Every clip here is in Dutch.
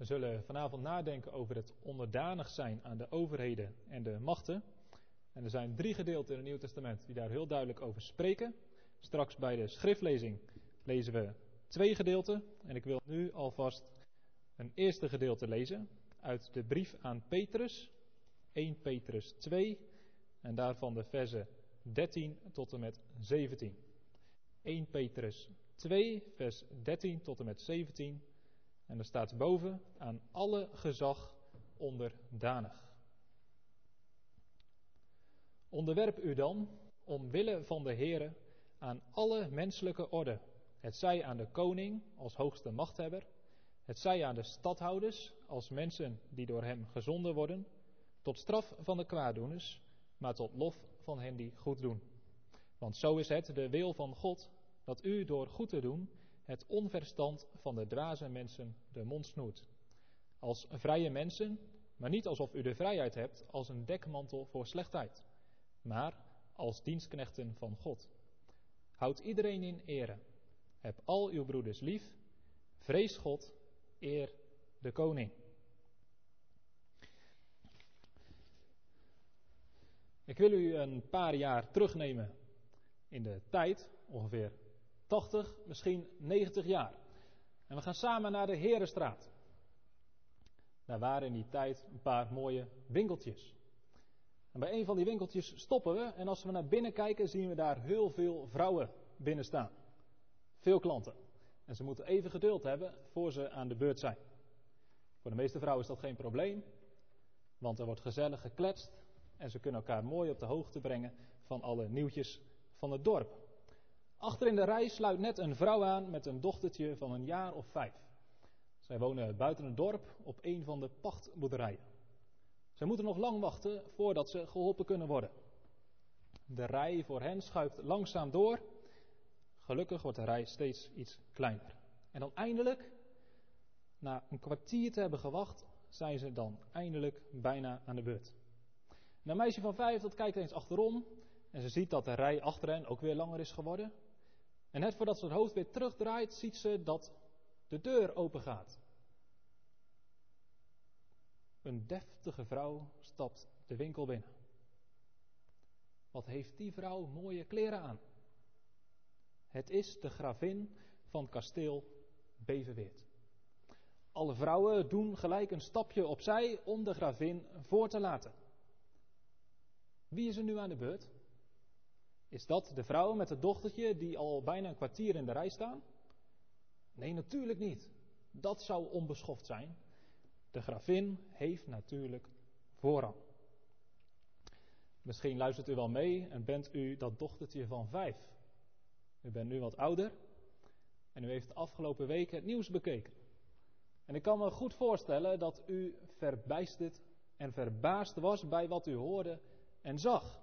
We zullen vanavond nadenken over het onderdanig zijn aan de overheden en de machten. En er zijn drie gedeelten in het Nieuw Testament die daar heel duidelijk over spreken. Straks bij de schriftlezing lezen we twee gedeelten. En ik wil nu alvast een eerste gedeelte lezen uit de brief aan Petrus, 1 Petrus 2, en daarvan de versen 13 tot en met 17. 1 Petrus 2, vers 13 tot en met 17. En er staat boven aan alle gezag onderdanig. Onderwerp u dan, omwille van de Heere, aan alle menselijke orde. Het zij aan de koning als hoogste machthebber, het zij aan de stadhouders als mensen die door hem gezonden worden, tot straf van de kwaaddoeners, maar tot lof van hen die goed doen. Want zo is het de wil van God dat u door goed te doen het onverstand van de dwaze mensen de mond snoert. Als vrije mensen, maar niet alsof u de vrijheid hebt als een dekmantel voor slechtheid, maar als dienstknechten van God. Houd iedereen in ere. Heb al uw broeders lief. Vrees God. Eer de koning. Ik wil u een paar jaar terugnemen in de tijd, ongeveer 80, misschien 90 jaar. En we gaan samen naar de Herenstraat. Daar waren in die tijd een paar mooie winkeltjes. En bij een van die winkeltjes stoppen we en als we naar binnen kijken zien we daar heel veel vrouwen binnen staan. Veel klanten. En ze moeten even geduld hebben voor ze aan de beurt zijn. Voor de meeste vrouwen is dat geen probleem, want er wordt gezellig gekletst en ze kunnen elkaar mooi op de hoogte brengen van alle nieuwtjes van het dorp. Achter in de rij sluit net een vrouw aan met een dochtertje van een jaar of vijf. Zij wonen buiten het dorp op een van de pachtboerderijen. Zij moeten nog lang wachten voordat ze geholpen kunnen worden. De rij voor hen schuift langzaam door. Gelukkig wordt de rij steeds iets kleiner. En dan eindelijk, na een kwartier te hebben gewacht, zijn ze dan eindelijk bijna aan de beurt. een meisje van vijf dat kijkt eens achterom en ze ziet dat de rij achter hen ook weer langer is geworden. En net voordat ze het hoofd weer terugdraait, ziet ze dat de deur open gaat. Een deftige vrouw stapt de winkel binnen. Wat heeft die vrouw mooie kleren aan? Het is de gravin van kasteel Beverweert. Alle vrouwen doen gelijk een stapje opzij om de gravin voor te laten. Wie is er nu aan de beurt? Is dat de vrouw met het dochtertje die al bijna een kwartier in de rij staan? Nee, natuurlijk niet. Dat zou onbeschoft zijn. De gravin heeft natuurlijk voorrang. Misschien luistert u wel mee en bent u dat dochtertje van vijf. U bent nu wat ouder en u heeft de afgelopen weken het nieuws bekeken. En ik kan me goed voorstellen dat u verbijsterd en verbaasd was bij wat u hoorde en zag.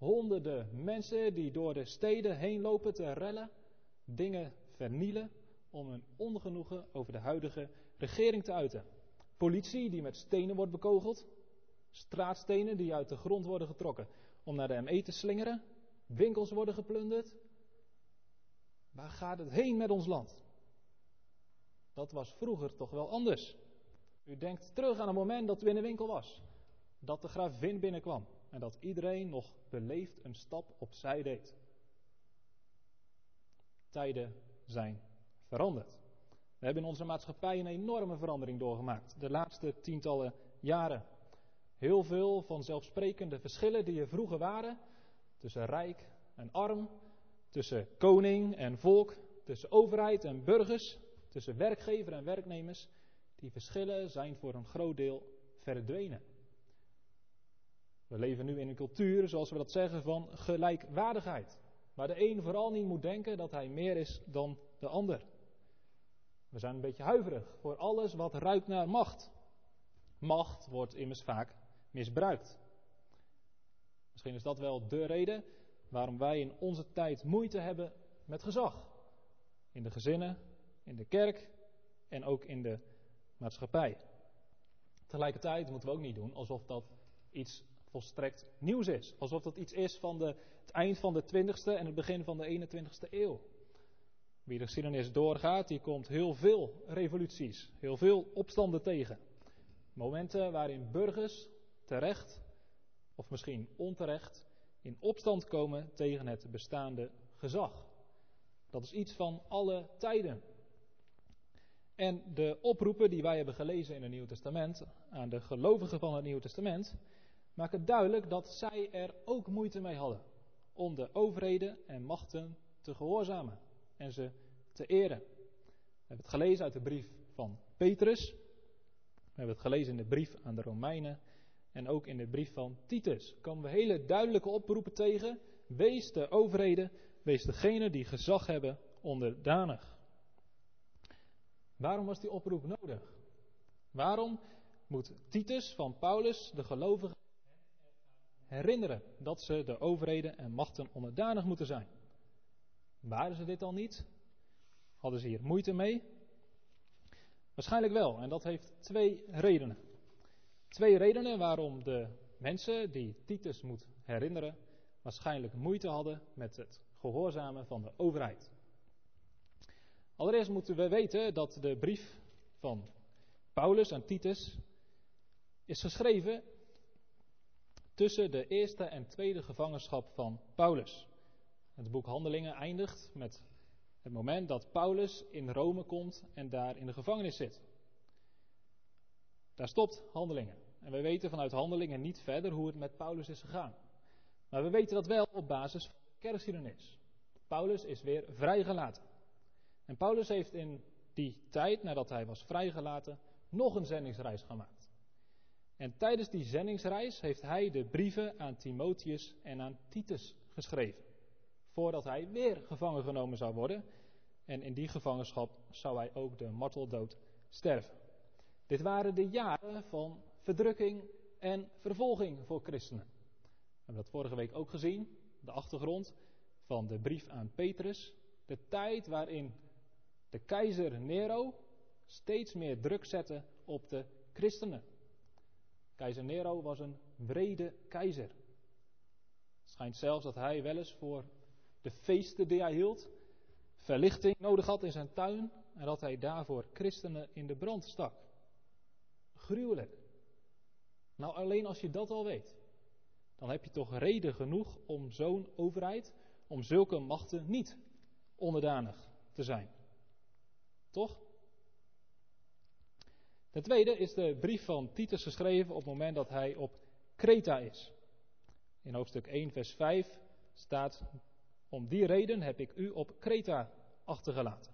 Honderden mensen die door de steden heen lopen te rellen, dingen vernielen om hun ongenoegen over de huidige regering te uiten. Politie die met stenen wordt bekogeld, straatstenen die uit de grond worden getrokken om naar de ME te slingeren, winkels worden geplunderd. Waar gaat het heen met ons land? Dat was vroeger toch wel anders. U denkt terug aan het moment dat u in de winkel was, dat de gravin binnenkwam en dat iedereen nog beleefd een stap opzij deed. Tijden zijn veranderd. We hebben in onze maatschappij een enorme verandering doorgemaakt de laatste tientallen jaren. Heel veel vanzelfsprekende verschillen die er vroeger waren tussen rijk en arm, tussen koning en volk, tussen overheid en burgers, tussen werkgever en werknemers, die verschillen zijn voor een groot deel verdwenen. We leven nu in een cultuur, zoals we dat zeggen, van gelijkwaardigheid. Waar de een vooral niet moet denken dat hij meer is dan de ander. We zijn een beetje huiverig voor alles wat ruikt naar macht. Macht wordt immers vaak misbruikt. Misschien is dat wel de reden waarom wij in onze tijd moeite hebben met gezag. In de gezinnen, in de kerk en ook in de maatschappij. Tegelijkertijd moeten we ook niet doen alsof dat iets volstrekt nieuws is. Alsof dat iets is van de, het eind van de 20ste en het begin van de 21ste eeuw. Wie de geschiedenis doorgaat, die komt heel veel revoluties, heel veel opstanden tegen. Momenten waarin burgers terecht, of misschien onterecht, in opstand komen tegen het bestaande gezag. Dat is iets van alle tijden. En de oproepen die wij hebben gelezen in het Nieuwe Testament aan de gelovigen van het Nieuwe Testament maken duidelijk dat zij er ook moeite mee hadden om de overheden en machten te gehoorzamen en ze te eren. We hebben het gelezen uit de brief van Petrus. We hebben het gelezen in de brief aan de Romeinen. En ook in de brief van Titus komen we hele duidelijke oproepen tegen. Wees de overheden, wees degene die gezag hebben onderdanig. Waarom was die oproep nodig? Waarom moet Titus van Paulus de gelovigen herinneren dat ze de overheden en machten onderdanig moeten zijn? Waren ze dit al niet? Hadden ze hier moeite mee? Waarschijnlijk wel, en dat heeft twee redenen. Twee redenen waarom de mensen die Titus moet herinneren waarschijnlijk moeite hadden met het gehoorzamen van de overheid. Allereerst moeten we weten dat de brief van Paulus aan Titus is geschreven tussen de eerste en tweede gevangenschap van Paulus. Het boek Handelingen eindigt met het moment dat Paulus in Rome komt en daar in de gevangenis zit. Daar stopt Handelingen. En we weten vanuit Handelingen niet verder hoe het met Paulus is gegaan. Maar we weten dat wel op basis van de kerkgeschiedenis. Paulus is weer vrijgelaten. En Paulus heeft in die tijd, nadat hij was vrijgelaten, nog een zendingsreis gemaakt. En tijdens die zendingsreis heeft hij de brieven aan Timotheus en aan Titus geschreven. Voordat hij weer gevangen genomen zou worden. En in die gevangenschap zou hij ook de marteldood sterven. Dit waren de jaren van verdrukking en vervolging voor christenen. We hebben dat vorige week ook gezien, de achtergrond van de brief aan Petrus. De tijd waarin de keizer Nero steeds meer druk zette op de christenen. Keizer Nero was een wrede keizer. Het schijnt zelfs dat hij wel eens voor de feesten die hij hield verlichting nodig had in zijn tuin en dat hij daarvoor christenen in de brand stak. Gruwelijk. Nou, alleen als je dat al weet, dan heb je toch reden genoeg om zo'n overheid, om zulke machten niet onderdanig te zijn. Toch? Ten tweede is de brief van Titus geschreven op het moment dat hij op Kreta is. In hoofdstuk 1, vers 5 staat: Om die reden heb ik u op Kreta achtergelaten.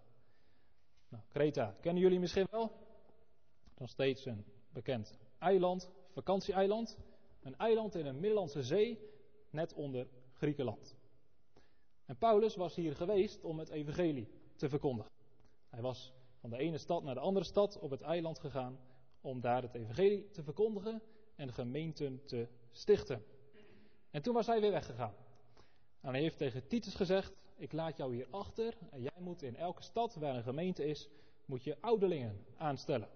Nou, Kreta kennen jullie misschien wel. Nog steeds een bekend eiland, vakantieeiland. Een eiland in een Middellandse Zee, net onder Griekenland. En Paulus was hier geweest om het evangelie te verkondigen. Hij was van de ene stad naar de andere stad op het eiland gegaan om daar het evangelie te verkondigen en gemeenten te stichten. En toen was hij weer weggegaan. En hij heeft tegen Titus gezegd, ik laat jou hier achter en jij moet in elke stad waar een gemeente is, moet je ouderlingen aanstellen.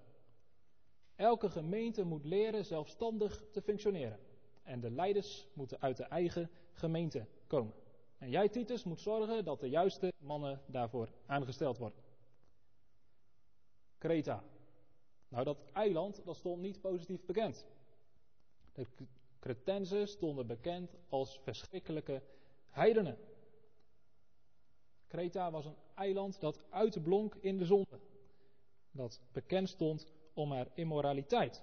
Elke gemeente moet leren zelfstandig te functioneren. En de leiders moeten uit de eigen gemeente komen. En jij, Titus, moet zorgen dat de juiste mannen daarvoor aangesteld worden. Kreta. Nou, dat eiland dat stond niet positief bekend. De Cretenzen stonden bekend als verschrikkelijke heidenen. Kreta was een eiland dat uitblonk in de zonde. Dat bekend stond om haar immoraliteit.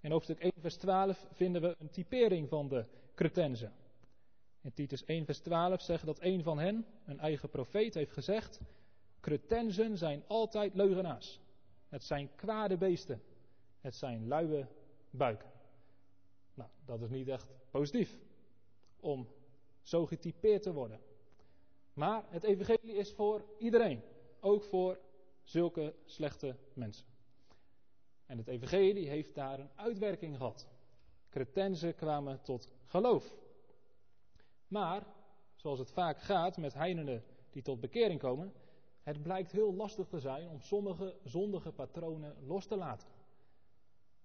In hoofdstuk 1, vers 12 vinden we een typering van de Cretenzen. In Titus 1, vers 12 zegt dat een van hen, een eigen profeet, heeft gezegd: Cretenzen zijn altijd leugenaars. Het zijn kwade beesten. Het zijn luie buiken. Nou, dat is niet echt positief om zo getypeerd te worden. Maar het evangelie is voor iedereen, ook voor zulke slechte mensen. En het evangelie heeft daar een uitwerking gehad. Cretenzen kwamen tot geloof. Maar, zoals het vaak gaat met heidenen die tot bekering komen, het blijkt heel lastig te zijn om sommige zondige patronen los te laten.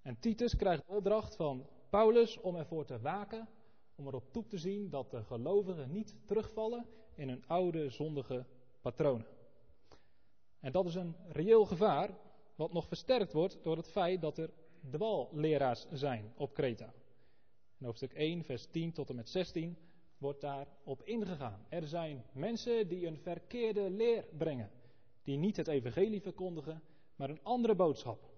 En Titus krijgt de opdracht van Paulus om ervoor te waken, om erop toe te zien dat de gelovigen niet terugvallen in hun oude zondige patronen. En dat is een reëel gevaar, wat nog versterkt wordt door het feit dat er dwalleraars zijn op Kreta. In hoofdstuk 1, vers 10 tot en met 16 wordt daarop ingegaan. Er zijn mensen die een verkeerde leer brengen, die niet het evangelie verkondigen, maar een andere boodschap.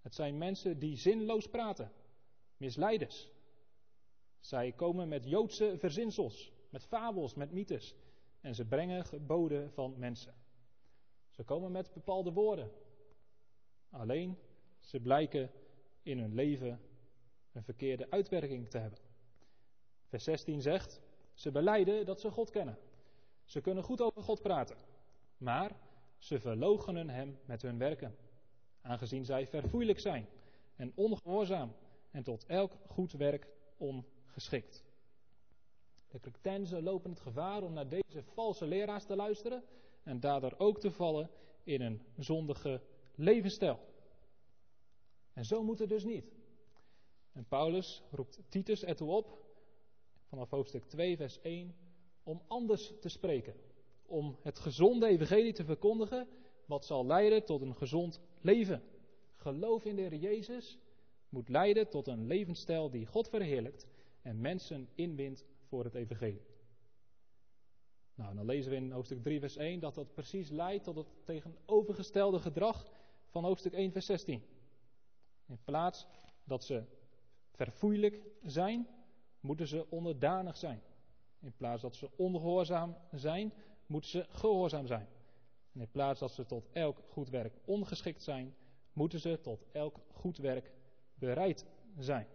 Het zijn mensen die zinloos praten, misleiders. Zij komen met Joodse verzinsels, met fabels, met mythes. En ze brengen geboden van mensen. Ze komen met bepaalde woorden. Alleen ze blijken in hun leven een verkeerde uitwerking te hebben. Vers 16 zegt: Ze beleiden dat ze God kennen. Ze kunnen goed over God praten. Maar ze verloochenen hem met hun werken. Aangezien zij verfoeilijk zijn en ongehoorzaam en tot elk goed werk ongeschikt. De Cretenzen lopen het gevaar om naar deze valse leraars te luisteren en daardoor ook te vallen in een zondige levensstijl. En zo moet het dus niet. En Paulus roept Titus ertoe op, vanaf hoofdstuk 2, vers 1, om anders te spreken. Om het gezonde evangelie te verkondigen, wat zal leiden tot een gezond leven. Geloof in de Heer Jezus moet leiden tot een levensstijl die God verheerlijkt en mensen inwindt voor het evangelie. Nou, dan lezen we in hoofdstuk 3, vers 1 dat dat precies leidt tot het tegenovergestelde gedrag van hoofdstuk 1, vers 16. In plaats dat ze verfoeilijk zijn, moeten ze onderdanig zijn. In plaats dat ze ongehoorzaam zijn, moeten ze gehoorzaam zijn. En in plaats dat ze tot elk goed werk ongeschikt zijn, moeten ze tot elk goed werk bereid zijn.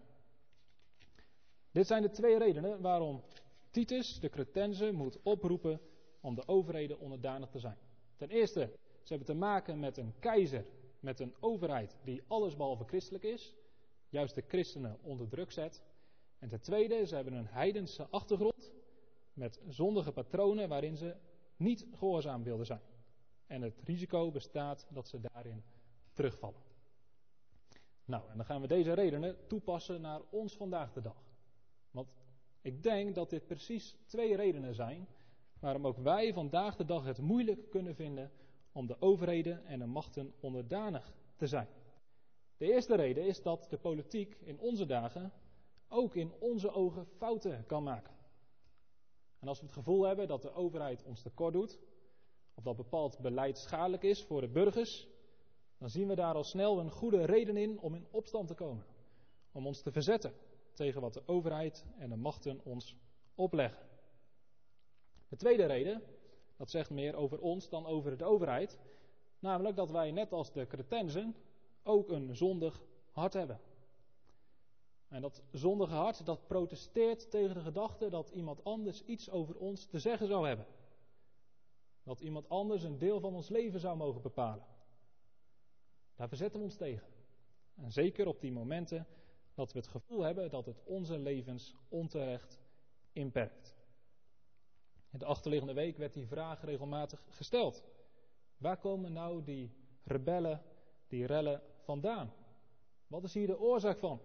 Dit zijn de twee redenen waarom Titus de Cretense moet oproepen om de overheden onderdanig te zijn. Ten eerste, ze hebben te maken met een keizer, met een overheid die allesbehalve christelijk is, juist de christenen onder druk zet. En ten tweede, ze hebben een heidense achtergrond met zondige patronen waarin ze niet gehoorzaam wilden zijn. En het risico bestaat dat ze daarin terugvallen. Nou, en dan gaan we deze redenen toepassen naar ons vandaag de dag. Want ik denk dat dit precies twee redenen zijn waarom ook wij vandaag de dag het moeilijk kunnen vinden om de overheden en de machten onderdanig te zijn. De eerste reden is dat de politiek in onze dagen ook in onze ogen fouten kan maken. En als we het gevoel hebben dat de overheid ons tekort doet, of dat bepaald beleid schadelijk is voor de burgers, dan zien we daar al snel een goede reden in om in opstand te komen. Om ons te verzetten tegen wat de overheid en de machten ons opleggen. De tweede reden, dat zegt meer over ons dan over de overheid, namelijk dat wij net als de Cretensen ook een zondig hart hebben. En dat zondige hart, dat protesteert tegen de gedachte dat iemand anders iets over ons te zeggen zou hebben. Dat iemand anders een deel van ons leven zou mogen bepalen. Daar verzetten we ons tegen. En zeker op die momenten dat we het gevoel hebben dat het onze levens onterecht inperkt. In de achterliggende week werd die vraag regelmatig gesteld. Waar komen nou die rebellen, die rellen vandaan? Wat is hier de oorzaak van?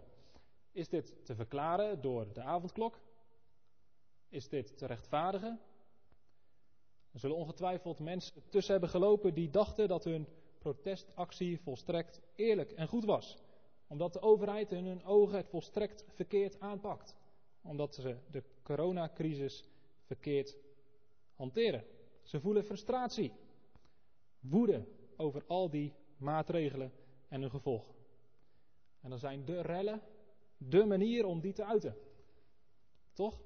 Is dit te verklaren door de avondklok? Is dit te rechtvaardigen? Er zullen ongetwijfeld mensen tussen hebben gelopen die dachten dat hun protestactie volstrekt eerlijk en goed was. Omdat de overheid in hun ogen het volstrekt verkeerd aanpakt. Omdat ze de coronacrisis verkeerd hanteren. Ze voelen frustratie, woede over al die maatregelen en hun gevolgen. En dan zijn de rellen de manier om die te uiten. Toch?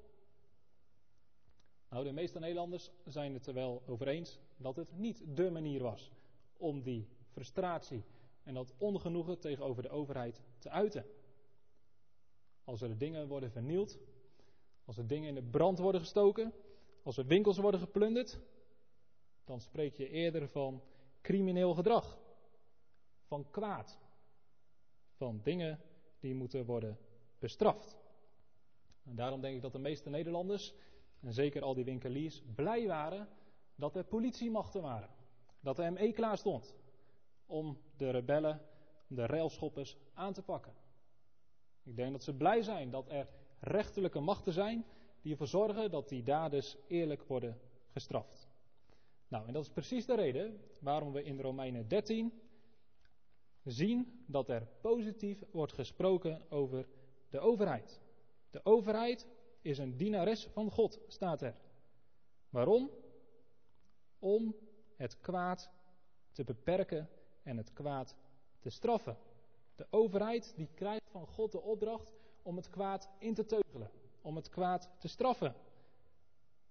Nou, de meeste Nederlanders zijn het er wel over eens dat het niet de manier was om die frustratie en dat ongenoegen tegenover de overheid te uiten. Als er dingen worden vernield, als er dingen in de brand worden gestoken, als er winkels worden geplunderd, dan spreek je eerder van crimineel gedrag, van kwaad, van dingen die moeten worden bestraft. En daarom denk ik dat de meeste Nederlanders, en zeker al die winkeliers, blij waren dat er politiemachten waren. Dat de ME klaar stond om de rebellen, de railschoppers aan te pakken. Ik denk dat ze blij zijn dat er rechterlijke machten zijn die ervoor zorgen dat die daders eerlijk worden gestraft. Nou, en dat is precies de reden waarom we in Romeinen 13 zien dat er positief wordt gesproken over de overheid. De overheid is een dienares van God, staat er. Waarom? Om het kwaad te beperken en het kwaad te straffen. De overheid die krijgt van God de opdracht om het kwaad in te teugelen, om het kwaad te straffen.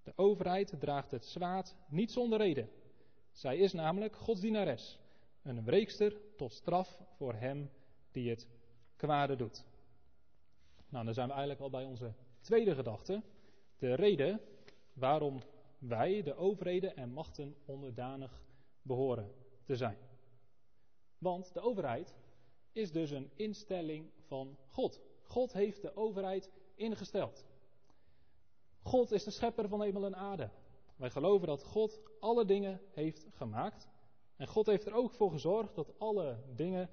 De overheid draagt het zwaard niet zonder reden. Zij is namelijk Gods dienares, een wreekster tot straf voor hem die het kwade doet. Nou, dan zijn we eigenlijk al bij onze tweede gedachte. De reden waarom wij, de overheden en machten, onderdanig behoren te zijn. Want de overheid is dus een instelling van God. God heeft de overheid ingesteld. God is de schepper van hemel en aarde. Wij geloven dat God alle dingen heeft gemaakt. En God heeft er ook voor gezorgd dat alle dingen een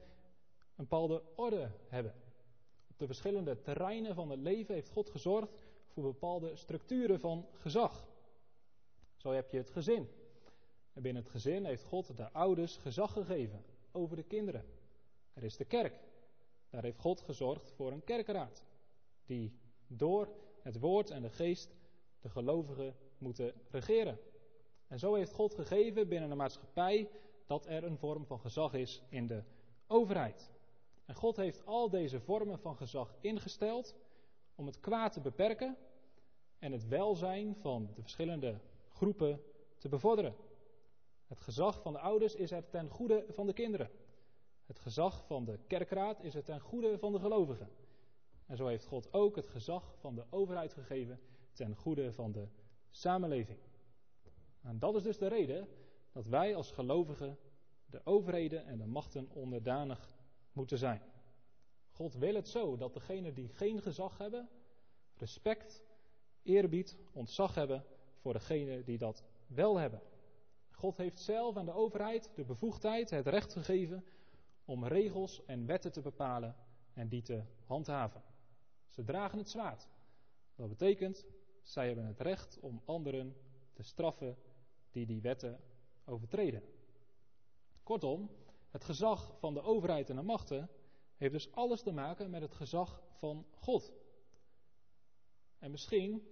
bepaalde orde hebben. Op de verschillende terreinen van het leven heeft God gezorgd voor bepaalde structuren van gezag. Zo heb je het gezin. En binnen het gezin heeft God de ouders gezag gegeven over de kinderen. Er is de kerk. Daar heeft God gezorgd voor een kerkraad. Die door het woord en de geest de gelovigen moeten regeren. En zo heeft God gegeven binnen de maatschappij dat er een vorm van gezag is in de overheid. En God heeft al deze vormen van gezag ingesteld om het kwaad te beperken en het welzijn van de verschillende groepen te bevorderen. Het gezag van de ouders is er ten goede van de kinderen. Het gezag van de kerkraad is er ten goede van de gelovigen. En zo heeft God ook het gezag van de overheid gegeven ten goede van de samenleving. En dat is dus de reden dat wij als gelovigen de overheden en de machten onderdanig moeten zijn. God wil het zo dat degenen die geen gezag hebben, respect, eerbied, ontzag hebben voor degenen die dat wel hebben. God heeft zelf aan de overheid de bevoegdheid, het recht gegeven om regels en wetten te bepalen en die te handhaven. Ze dragen het zwaard. Dat betekent, zij hebben het recht om anderen te straffen die die wetten overtreden. Kortom, het gezag van de overheid en de machten heeft dus alles te maken met het gezag van God. En misschien,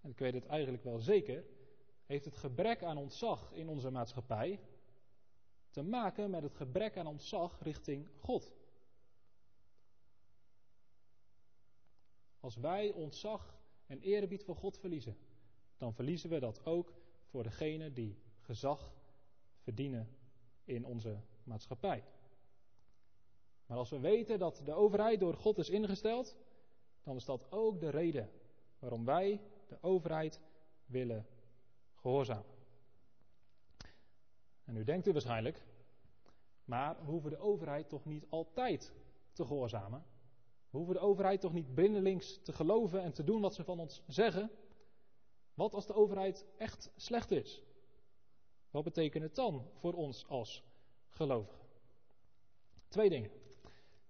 en ik weet het eigenlijk wel zeker, heeft het gebrek aan ontzag in onze maatschappij te maken met het gebrek aan ontzag richting God. Als wij ontzag en eerbied voor God verliezen, dan verliezen we dat ook voor degenen die gezag verdienen in onze maatschappij. Maar als we weten dat de overheid door God is ingesteld, dan is dat ook de reden waarom wij de overheid willen gehoorzamen. En nu denkt u waarschijnlijk, maar we hoeven de overheid toch niet altijd te gehoorzamen? We hoeven de overheid toch niet binnenlinks te geloven en te doen wat ze van ons zeggen? Wat als de overheid echt slecht is? Wat betekent het dan voor ons als gelovigen? Twee dingen.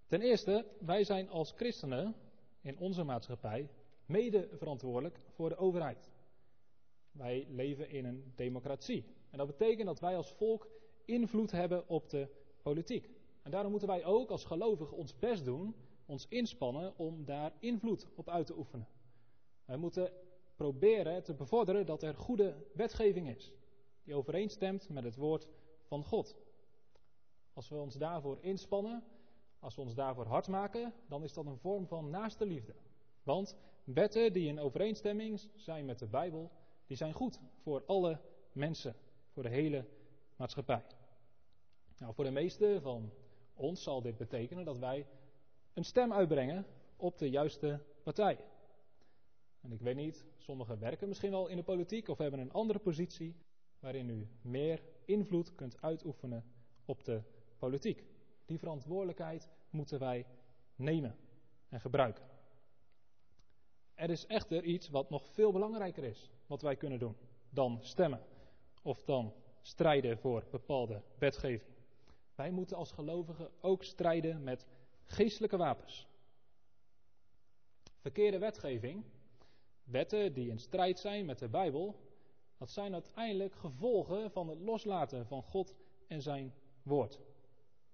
Ten eerste, wij zijn als christenen in onze maatschappij mede verantwoordelijk voor de overheid. Wij leven in een democratie. En dat betekent dat wij als volk invloed hebben op de politiek. En daarom moeten wij ook als gelovigen ons best doen, ons inspannen om daar invloed op uit te oefenen. Wij moeten proberen te bevorderen dat er goede wetgeving is, die overeenstemt met het woord van God. Als we ons daarvoor inspannen, als we ons daarvoor hard maken, dan is dat een vorm van naaste liefde. Want wetten die in overeenstemming zijn met de Bijbel, die zijn goed voor alle mensen, voor de hele maatschappij. Nou, voor de meeste van ons zal dit betekenen dat wij een stem uitbrengen op de juiste partij. En ik weet niet, sommigen werken misschien wel in de politiek of hebben een andere positie waarin u meer invloed kunt uitoefenen op de politiek. Die verantwoordelijkheid moeten wij nemen en gebruiken. Er is echter iets wat nog veel belangrijker is, wat wij kunnen doen, dan stemmen of dan strijden voor bepaalde wetgeving. Wij moeten als gelovigen ook strijden met geestelijke wapens. Verkeerde wetgeving, wetten die in strijd zijn met de Bijbel, Dat zijn uiteindelijk gevolgen van het loslaten van God en zijn woord.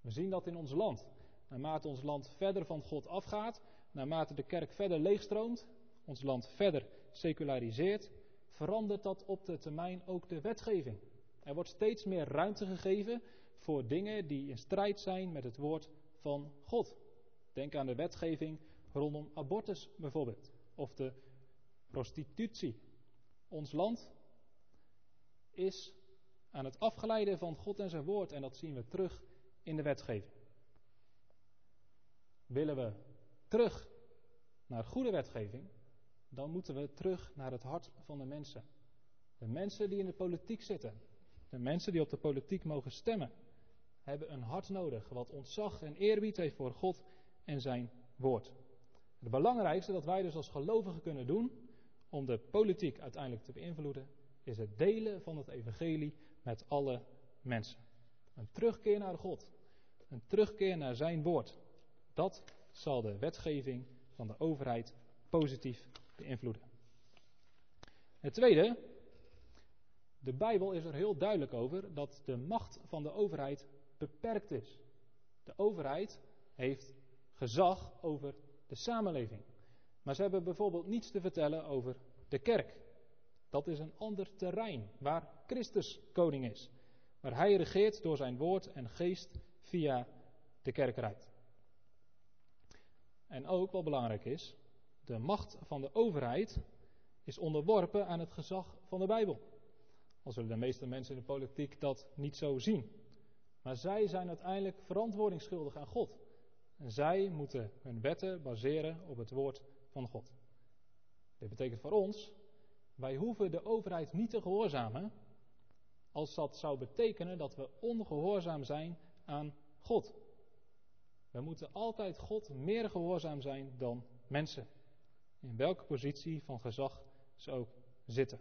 We zien dat in ons land. Naarmate ons land verder van God afgaat, naarmate de kerk verder leegstroomt, ons land verder seculariseert, verandert dat op de termijn ook de wetgeving. Er wordt steeds meer ruimte gegeven voor dingen die in strijd zijn met het woord van God. Denk aan de wetgeving rondom abortus bijvoorbeeld, of de prostitutie. Ons land is aan het afgeleiden van God en zijn woord en dat zien we terug in de wetgeving. Willen we terug naar goede wetgeving, dan moeten we terug naar het hart van de mensen. De mensen die in de politiek zitten, de mensen die op de politiek mogen stemmen, hebben een hart nodig wat ontzag en eerbied heeft voor God en zijn woord. Het belangrijkste dat wij dus als gelovigen kunnen doen om de politiek uiteindelijk te beïnvloeden, is het delen van het evangelie met alle mensen. Een terugkeer naar God, een terugkeer naar zijn woord. Dat zal de wetgeving van de overheid positief beïnvloeden. Het tweede, de Bijbel is er heel duidelijk over dat de macht van de overheid beperkt is. De overheid heeft gezag over de samenleving. Maar ze hebben bijvoorbeeld niets te vertellen over de kerk. Dat is een ander terrein waar Christus koning is. Waar hij regeert door zijn woord en geest via de kerkrijd. En ook wat belangrijk is, de macht van de overheid is onderworpen aan het gezag van de Bijbel. Al zullen de meeste mensen in de politiek dat niet zo zien. Maar zij zijn uiteindelijk verantwoordingsschuldig aan God. En zij moeten hun wetten baseren op het woord van God. Dit betekent voor ons, wij hoeven de overheid niet te gehoorzamen als dat zou betekenen dat we ongehoorzaam zijn aan God. We moeten altijd God meer gehoorzaam zijn dan mensen. In welke positie van gezag ze ook zitten.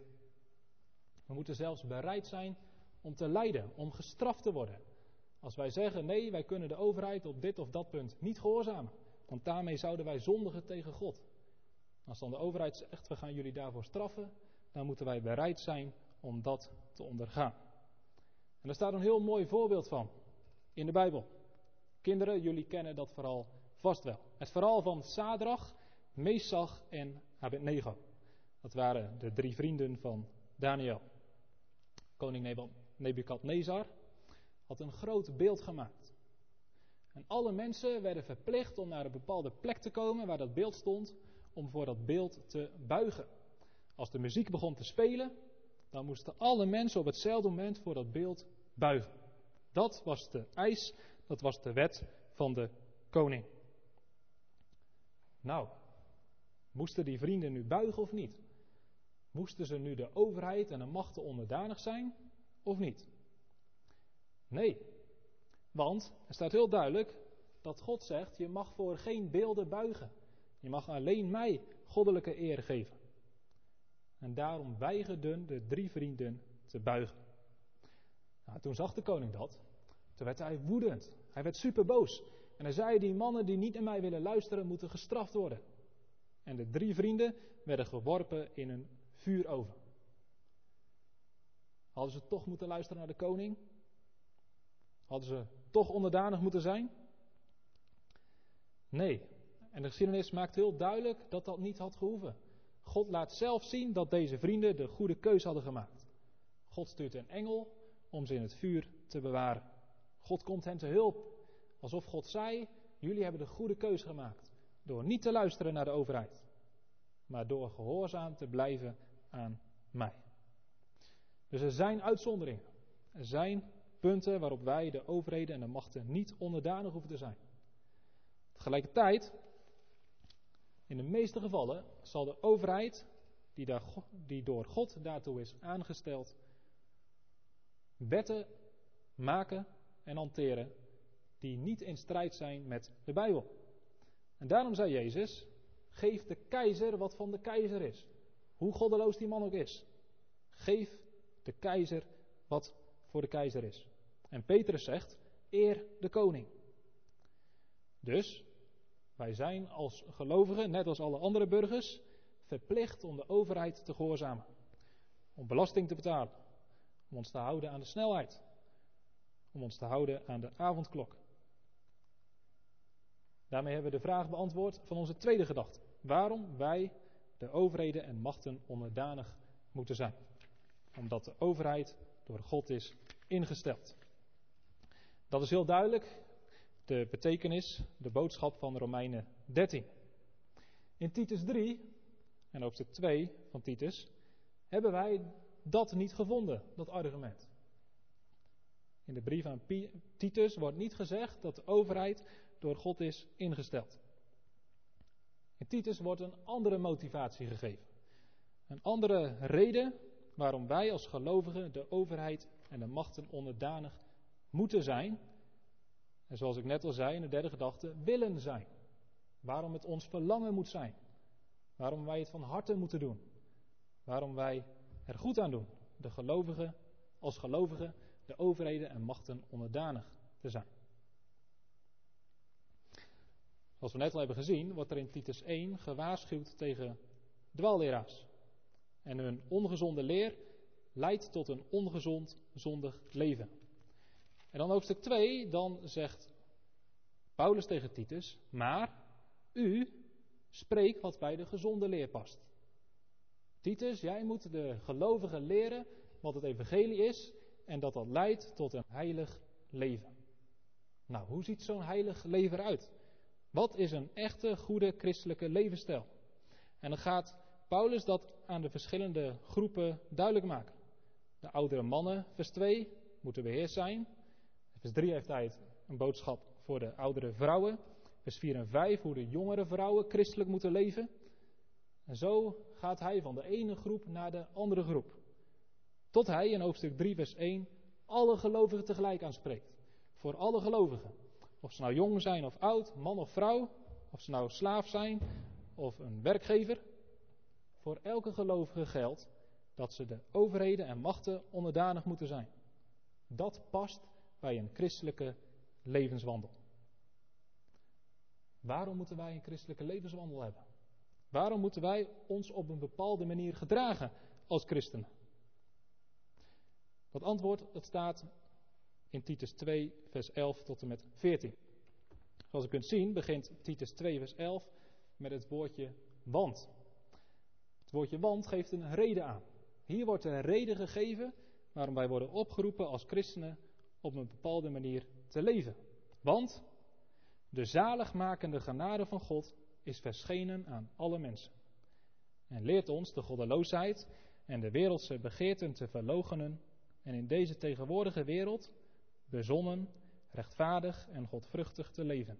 We moeten zelfs bereid zijn om te lijden, om gestraft te worden. Als wij zeggen nee, wij kunnen de overheid op dit of dat punt niet gehoorzamen, want daarmee zouden wij zondigen tegen God. Als dan de overheid zegt we gaan jullie daarvoor straffen, dan moeten wij bereid zijn om dat te ondergaan. En daar staat een heel mooi voorbeeld van in de Bijbel. Kinderen, jullie kennen dat verhaal vast wel. Het verhaal van Sadrach, Mesach en Abednego. Dat waren de drie vrienden van Daniel. Koning Nebukadnezar had een groot beeld gemaakt. En alle mensen werden verplicht om naar een bepaalde plek te komen waar dat beeld stond, om voor dat beeld te buigen. Als de muziek begon te spelen, dan moesten alle mensen op hetzelfde moment voor dat beeld buigen. Dat was de eis, dat was de wet van de koning. Nou, moesten die vrienden nu buigen of niet? Moesten ze nu de overheid en de machten onderdanig zijn of niet? Nee, want er staat heel duidelijk dat God zegt: je mag voor geen beelden buigen. Je mag alleen mij goddelijke eer geven. En daarom weigerden de drie vrienden te buigen. Nou, toen zag de koning dat. Toen werd hij woedend. Hij werd superboos. En hij zei: Die mannen die niet naar mij willen luisteren, moeten gestraft worden. En de drie vrienden werden geworpen in een vuuroven. Hadden ze toch moeten luisteren naar de koning? Hadden ze toch onderdanig moeten zijn? Nee. En de geschiedenis maakt heel duidelijk dat dat niet had gehoeven. God laat zelf zien dat deze vrienden de goede keus hadden gemaakt. God stuurt een engel om ze in het vuur te bewaren. God komt hen te hulp. Alsof God zei: Jullie hebben de goede keus gemaakt. Door niet te luisteren naar de overheid. Maar door gehoorzaam te blijven aan mij. Dus er zijn uitzonderingen. Er zijn punten waarop wij de overheden en de machten niet onderdanig hoeven te zijn. Tegelijkertijd, in de meeste gevallen zal de overheid, die, daar, die door God daartoe is aangesteld, wetten maken en hanteren die niet in strijd zijn met de Bijbel. En daarom zei Jezus: geef de keizer wat van de keizer is. Hoe goddeloos die man ook is. Geef de keizer wat voor de keizer is. En Petrus zegt: eer de koning. Dus wij zijn als gelovigen, net als alle andere burgers, verplicht om de overheid te gehoorzamen. om belasting te betalen, om ons te houden aan de snelheid, om ons te houden aan de avondklok. Daarmee hebben we de vraag beantwoord van onze tweede gedachte. Waarom wij de overheden en machten onderdanig moeten zijn. Omdat de overheid door God is ingesteld. Dat is heel duidelijk de betekenis, de boodschap van Romeinen 13. In Titus 3 en hoofdstuk 2 van Titus hebben wij dat niet gevonden, dat argument. In de brief aan Titus wordt niet gezegd dat de overheid door God is ingesteld. In Titus wordt een andere motivatie gegeven. Een andere reden waarom wij als gelovigen de overheid en de machten onderdanig moeten zijn. En zoals ik net al zei in de derde gedachte, willen zijn. Waarom het ons verlangen moet zijn. Waarom wij het van harte moeten doen. Waarom wij er goed aan doen. De gelovigen, als gelovigen, de overheden en machten onderdanig te zijn. Zoals we net al hebben gezien, wordt er in Titus 1 gewaarschuwd tegen dwalleraars. En hun ongezonde leer leidt tot een ongezond, zondig leven. En dan hoofdstuk 2, dan zegt Paulus tegen Titus, maar u spreekt wat bij de gezonde leer past. Titus, jij moet de gelovigen leren wat het evangelie is en dat dat leidt tot een heilig leven. Nou, hoe ziet zo'n heilig leven eruit? Wat is een echte goede christelijke levensstijl? En dan gaat Paulus dat aan de verschillende groepen duidelijk maken. De oudere mannen, vers 2, moeten beheerst zijn. Vers 3 heeft hij een boodschap voor de oudere vrouwen. Vers 4 en 5, hoe de jongere vrouwen christelijk moeten leven. En zo gaat hij van de ene groep naar de andere groep. Tot hij in hoofdstuk 3, vers 1 alle gelovigen tegelijk aanspreekt. Voor alle gelovigen. Of ze nou jong zijn of oud, man of vrouw, of ze nou slaaf zijn of een werkgever. Voor elke gelovige geldt dat ze de overheden en machten onderdanig moeten zijn. Dat past bij een christelijke levenswandel. Waarom moeten wij een christelijke levenswandel hebben? Waarom moeten wij ons op een bepaalde manier gedragen als christenen? Dat antwoord staat in Titus 2, vers 11 tot en met 14. Zoals u kunt zien begint Titus 2, vers 11 met het woordje want. Het woordje want geeft een reden aan. Hier wordt een reden gegeven waarom wij worden opgeroepen als christenen op een bepaalde manier te leven. Want de zaligmakende genade van God is verschenen aan alle mensen. En leert ons de goddeloosheid en de wereldse begeerten te verloochenen en in deze tegenwoordige wereld bezonnen, rechtvaardig en godvruchtig te leven.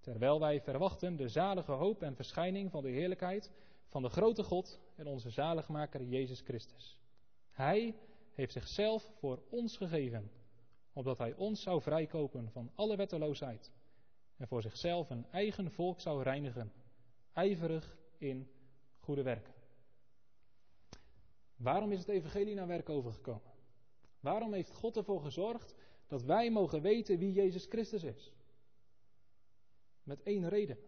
Terwijl wij verwachten de zalige hoop en verschijning van de heerlijkheid van de grote God en onze zaligmaker Jezus Christus. Hij heeft zichzelf voor ons gegeven, opdat hij ons zou vrijkopen van alle wetteloosheid en voor zichzelf een eigen volk zou reinigen, ijverig in goede werken. Waarom is het evangelie naar werk overgekomen? Waarom heeft God ervoor gezorgd dat wij mogen weten wie Jezus Christus is? Met één reden.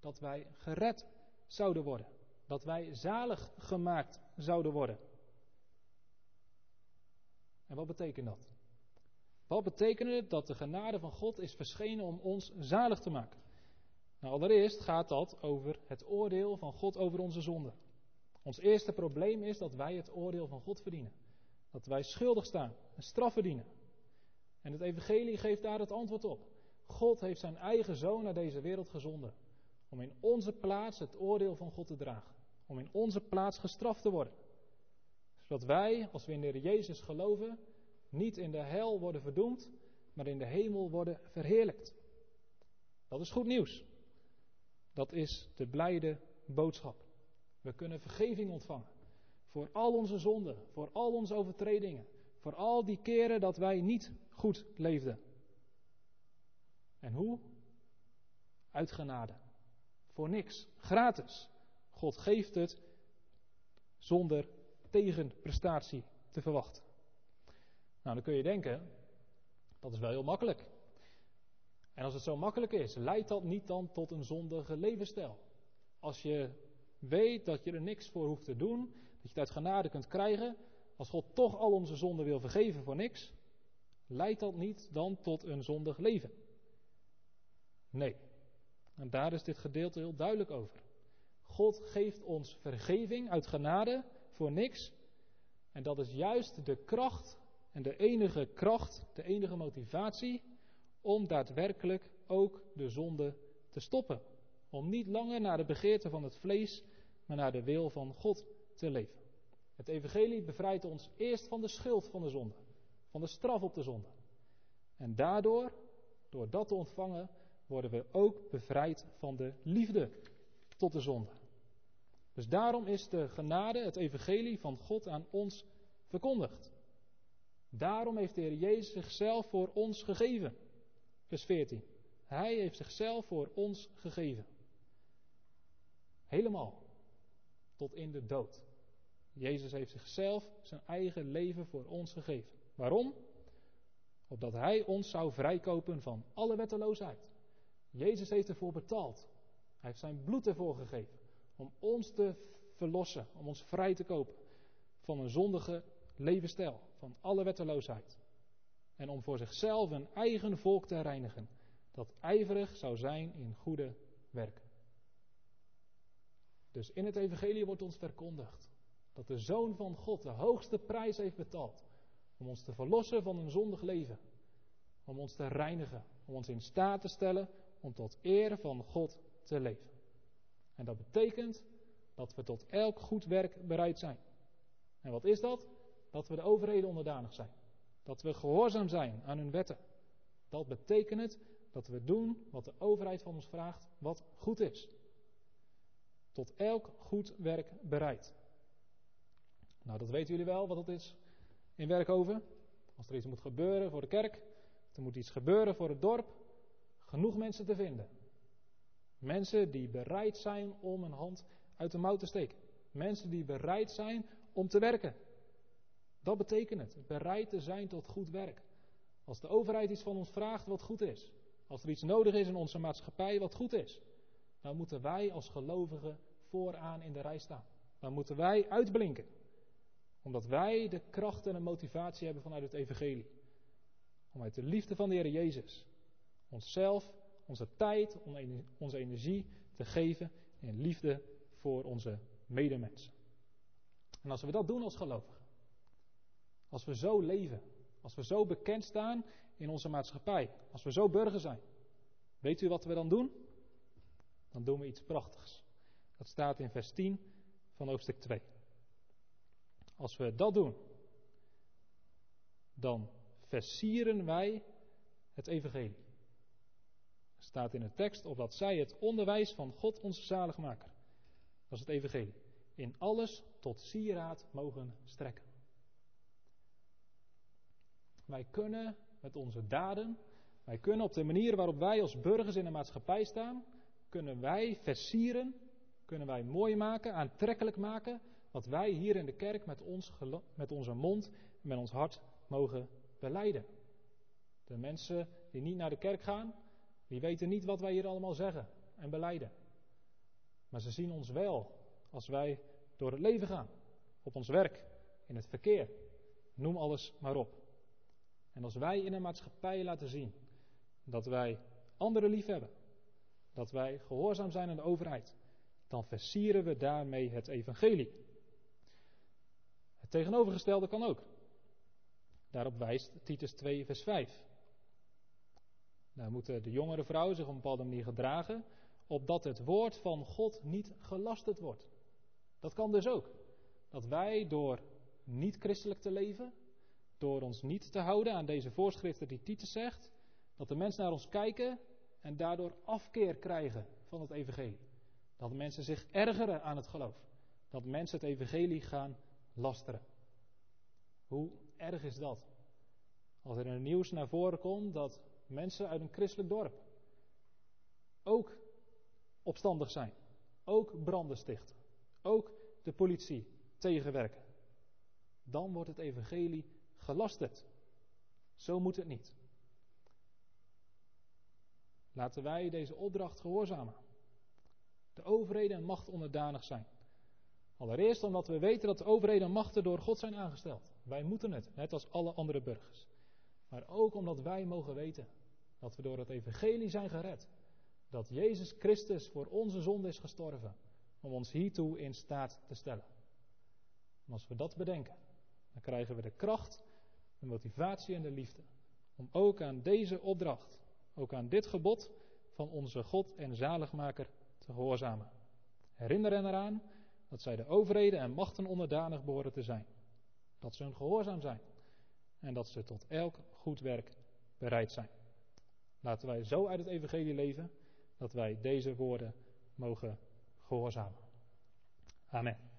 Dat wij gered zouden worden. Dat wij zalig gemaakt zouden worden. En wat betekent dat? Wat betekent het dat de genade van God is verschenen om ons zalig te maken? Nou, allereerst gaat dat over het oordeel van God over onze zonde. Ons eerste probleem is dat wij het oordeel van God verdienen. Dat wij schuldig staan en straf verdienen. En het Evangelie geeft daar het antwoord op. God heeft zijn eigen zoon naar deze wereld gezonden. Om in onze plaats het oordeel van God te dragen. Om in onze plaats gestraft te worden. Zodat wij, als we in de Heer Jezus geloven, niet in de hel worden verdoemd, maar in de hemel worden verheerlijkt. Dat is goed nieuws. Dat is de blijde boodschap. We kunnen vergeving ontvangen. Voor al onze zonden, voor al onze overtredingen, voor al die keren dat wij niet goed leefden. En hoe? Uit genade. Voor niks. Gratis. God geeft het zonder tegenprestatie te verwachten. Nou, dan kun je denken, dat is wel heel makkelijk. En als het zo makkelijk is, leidt dat niet dan tot een zondige levensstijl? Als je weet dat je er niks voor hoeft te doen, Dat je het uit genade kunt krijgen. Als God toch al onze zonden wil vergeven voor niks, leidt dat niet dan tot een zondig leven? Nee. En daar is dit gedeelte heel duidelijk over. God geeft ons vergeving uit genade voor niks. En dat is juist de kracht en de enige kracht, de enige motivatie om daadwerkelijk ook de zonde te stoppen. Om niet langer naar de begeerte van het vlees, maar naar de wil van God te leven. Het evangelie bevrijdt ons eerst van de schuld van de zonde, van de straf op de zonde. En daardoor, door dat te ontvangen, worden we ook bevrijd van de liefde tot de zonde. Dus daarom is de genade, het evangelie van God aan ons verkondigd. Daarom heeft de Heer Jezus zichzelf voor ons gegeven. Vers 14. Hij heeft zichzelf voor ons gegeven. Helemaal. Tot in de dood. Jezus heeft zichzelf zijn eigen leven voor ons gegeven. Waarom? Opdat Hij ons zou vrijkopen van alle wetteloosheid. Jezus heeft ervoor betaald. Hij heeft zijn bloed ervoor gegeven. Om ons te verlossen, om ons vrij te kopen van een zondige levensstijl, van alle wetteloosheid. En om voor zichzelf een eigen volk te reinigen, dat ijverig zou zijn in goede werken. Dus in het Evangelie wordt ons verkondigd dat de Zoon van God de hoogste prijs heeft betaald om ons te verlossen van een zondig leven, om ons te reinigen, om ons in staat te stellen om tot eer van God te leven. En dat betekent dat we tot elk goed werk bereid zijn. En wat is dat? Dat we de overheden onderdanig zijn. Dat we gehoorzaam zijn aan hun wetten. Dat betekent dat we doen wat de overheid van ons vraagt, wat goed is. Tot elk goed werk bereid. Nou, dat weten jullie wel wat dat is in Werkhoven. Als er iets moet gebeuren voor de kerk, er moet iets gebeuren voor het dorp, genoeg mensen te vinden. Mensen die bereid zijn om een hand uit de mouw te steken. Mensen die bereid zijn om te werken. Dat betekent het, bereid te zijn tot goed werk. Als de overheid iets van ons vraagt wat goed is, als er iets nodig is in onze maatschappij wat goed is, dan moeten wij als gelovigen vooraan in de rij staan. Dan moeten wij uitblinken. Omdat wij de kracht en de motivatie hebben vanuit het evangelie. Om uit de liefde van de Heer Jezus onszelf, onze tijd, onze energie te geven in liefde voor onze medemensen. En als we dat doen als gelovigen, als we zo leven, als we zo bekend staan in onze maatschappij, als we zo burger zijn, weet u wat we dan doen? Dan doen we iets prachtigs. Dat staat in vers 10 van hoofdstuk 2. Als we dat doen, dan versieren wij het evangelie. Staat in de tekst opdat zij het onderwijs van God onze zaligmaker, dat is het evangelie, in alles tot sieraad mogen strekken. Wij kunnen met onze daden, wij kunnen op de manier waarop wij als burgers in de maatschappij staan, kunnen wij versieren, kunnen wij mooi maken, aantrekkelijk maken, wat wij hier in de kerk met, ons, met onze mond en met ons hart mogen beleiden. De mensen die niet naar de kerk gaan, die weten niet wat wij hier allemaal zeggen en beleiden. Maar ze zien ons wel als wij door het leven gaan, op ons werk, in het verkeer, noem alles maar op. En als wij in een maatschappij laten zien dat wij anderen lief hebben, dat wij gehoorzaam zijn aan de overheid, dan versieren we daarmee het evangelie. Het tegenovergestelde kan ook. Daarop wijst Titus 2, vers 5. Daar moeten de jongere vrouwen zich op een bepaalde manier gedragen, opdat het woord van God niet gelasterd wordt. Dat kan dus ook. Dat wij door niet christelijk te leven, door ons niet te houden aan deze voorschriften die Titus zegt, dat de mensen naar ons kijken en daardoor afkeer krijgen van het evangelie. Dat mensen zich ergeren aan het geloof. Dat mensen het evangelie gaan lasteren. Hoe erg is dat? Als er in het nieuws naar voren komt dat mensen uit een christelijk dorp ook opstandig zijn, ook branden stichten, ook de politie tegenwerken, dan wordt het evangelie gelasterd. Zo moet het niet. Laten wij deze opdracht gehoorzamen. De overheden en macht onderdanig zijn. Allereerst omdat we weten dat de overheden en machten door God zijn aangesteld. Wij moeten het, net als alle andere burgers. Maar ook omdat wij mogen weten dat we door het evangelie zijn gered. Dat Jezus Christus voor onze zonde is gestorven om ons hiertoe in staat te stellen. En als we dat bedenken, dan krijgen we de kracht, de motivatie en de liefde om ook aan deze opdracht, ook aan dit gebod van onze God en zaligmaker te gehoorzamen. Herinner hen eraan dat zij de overheden en machten onderdanig behoren te zijn. Dat ze hun gehoorzaam zijn en dat ze tot elk goed werk bereid zijn. Laten wij zo uit het evangelie leven dat wij deze woorden mogen gehoorzamen. Amen.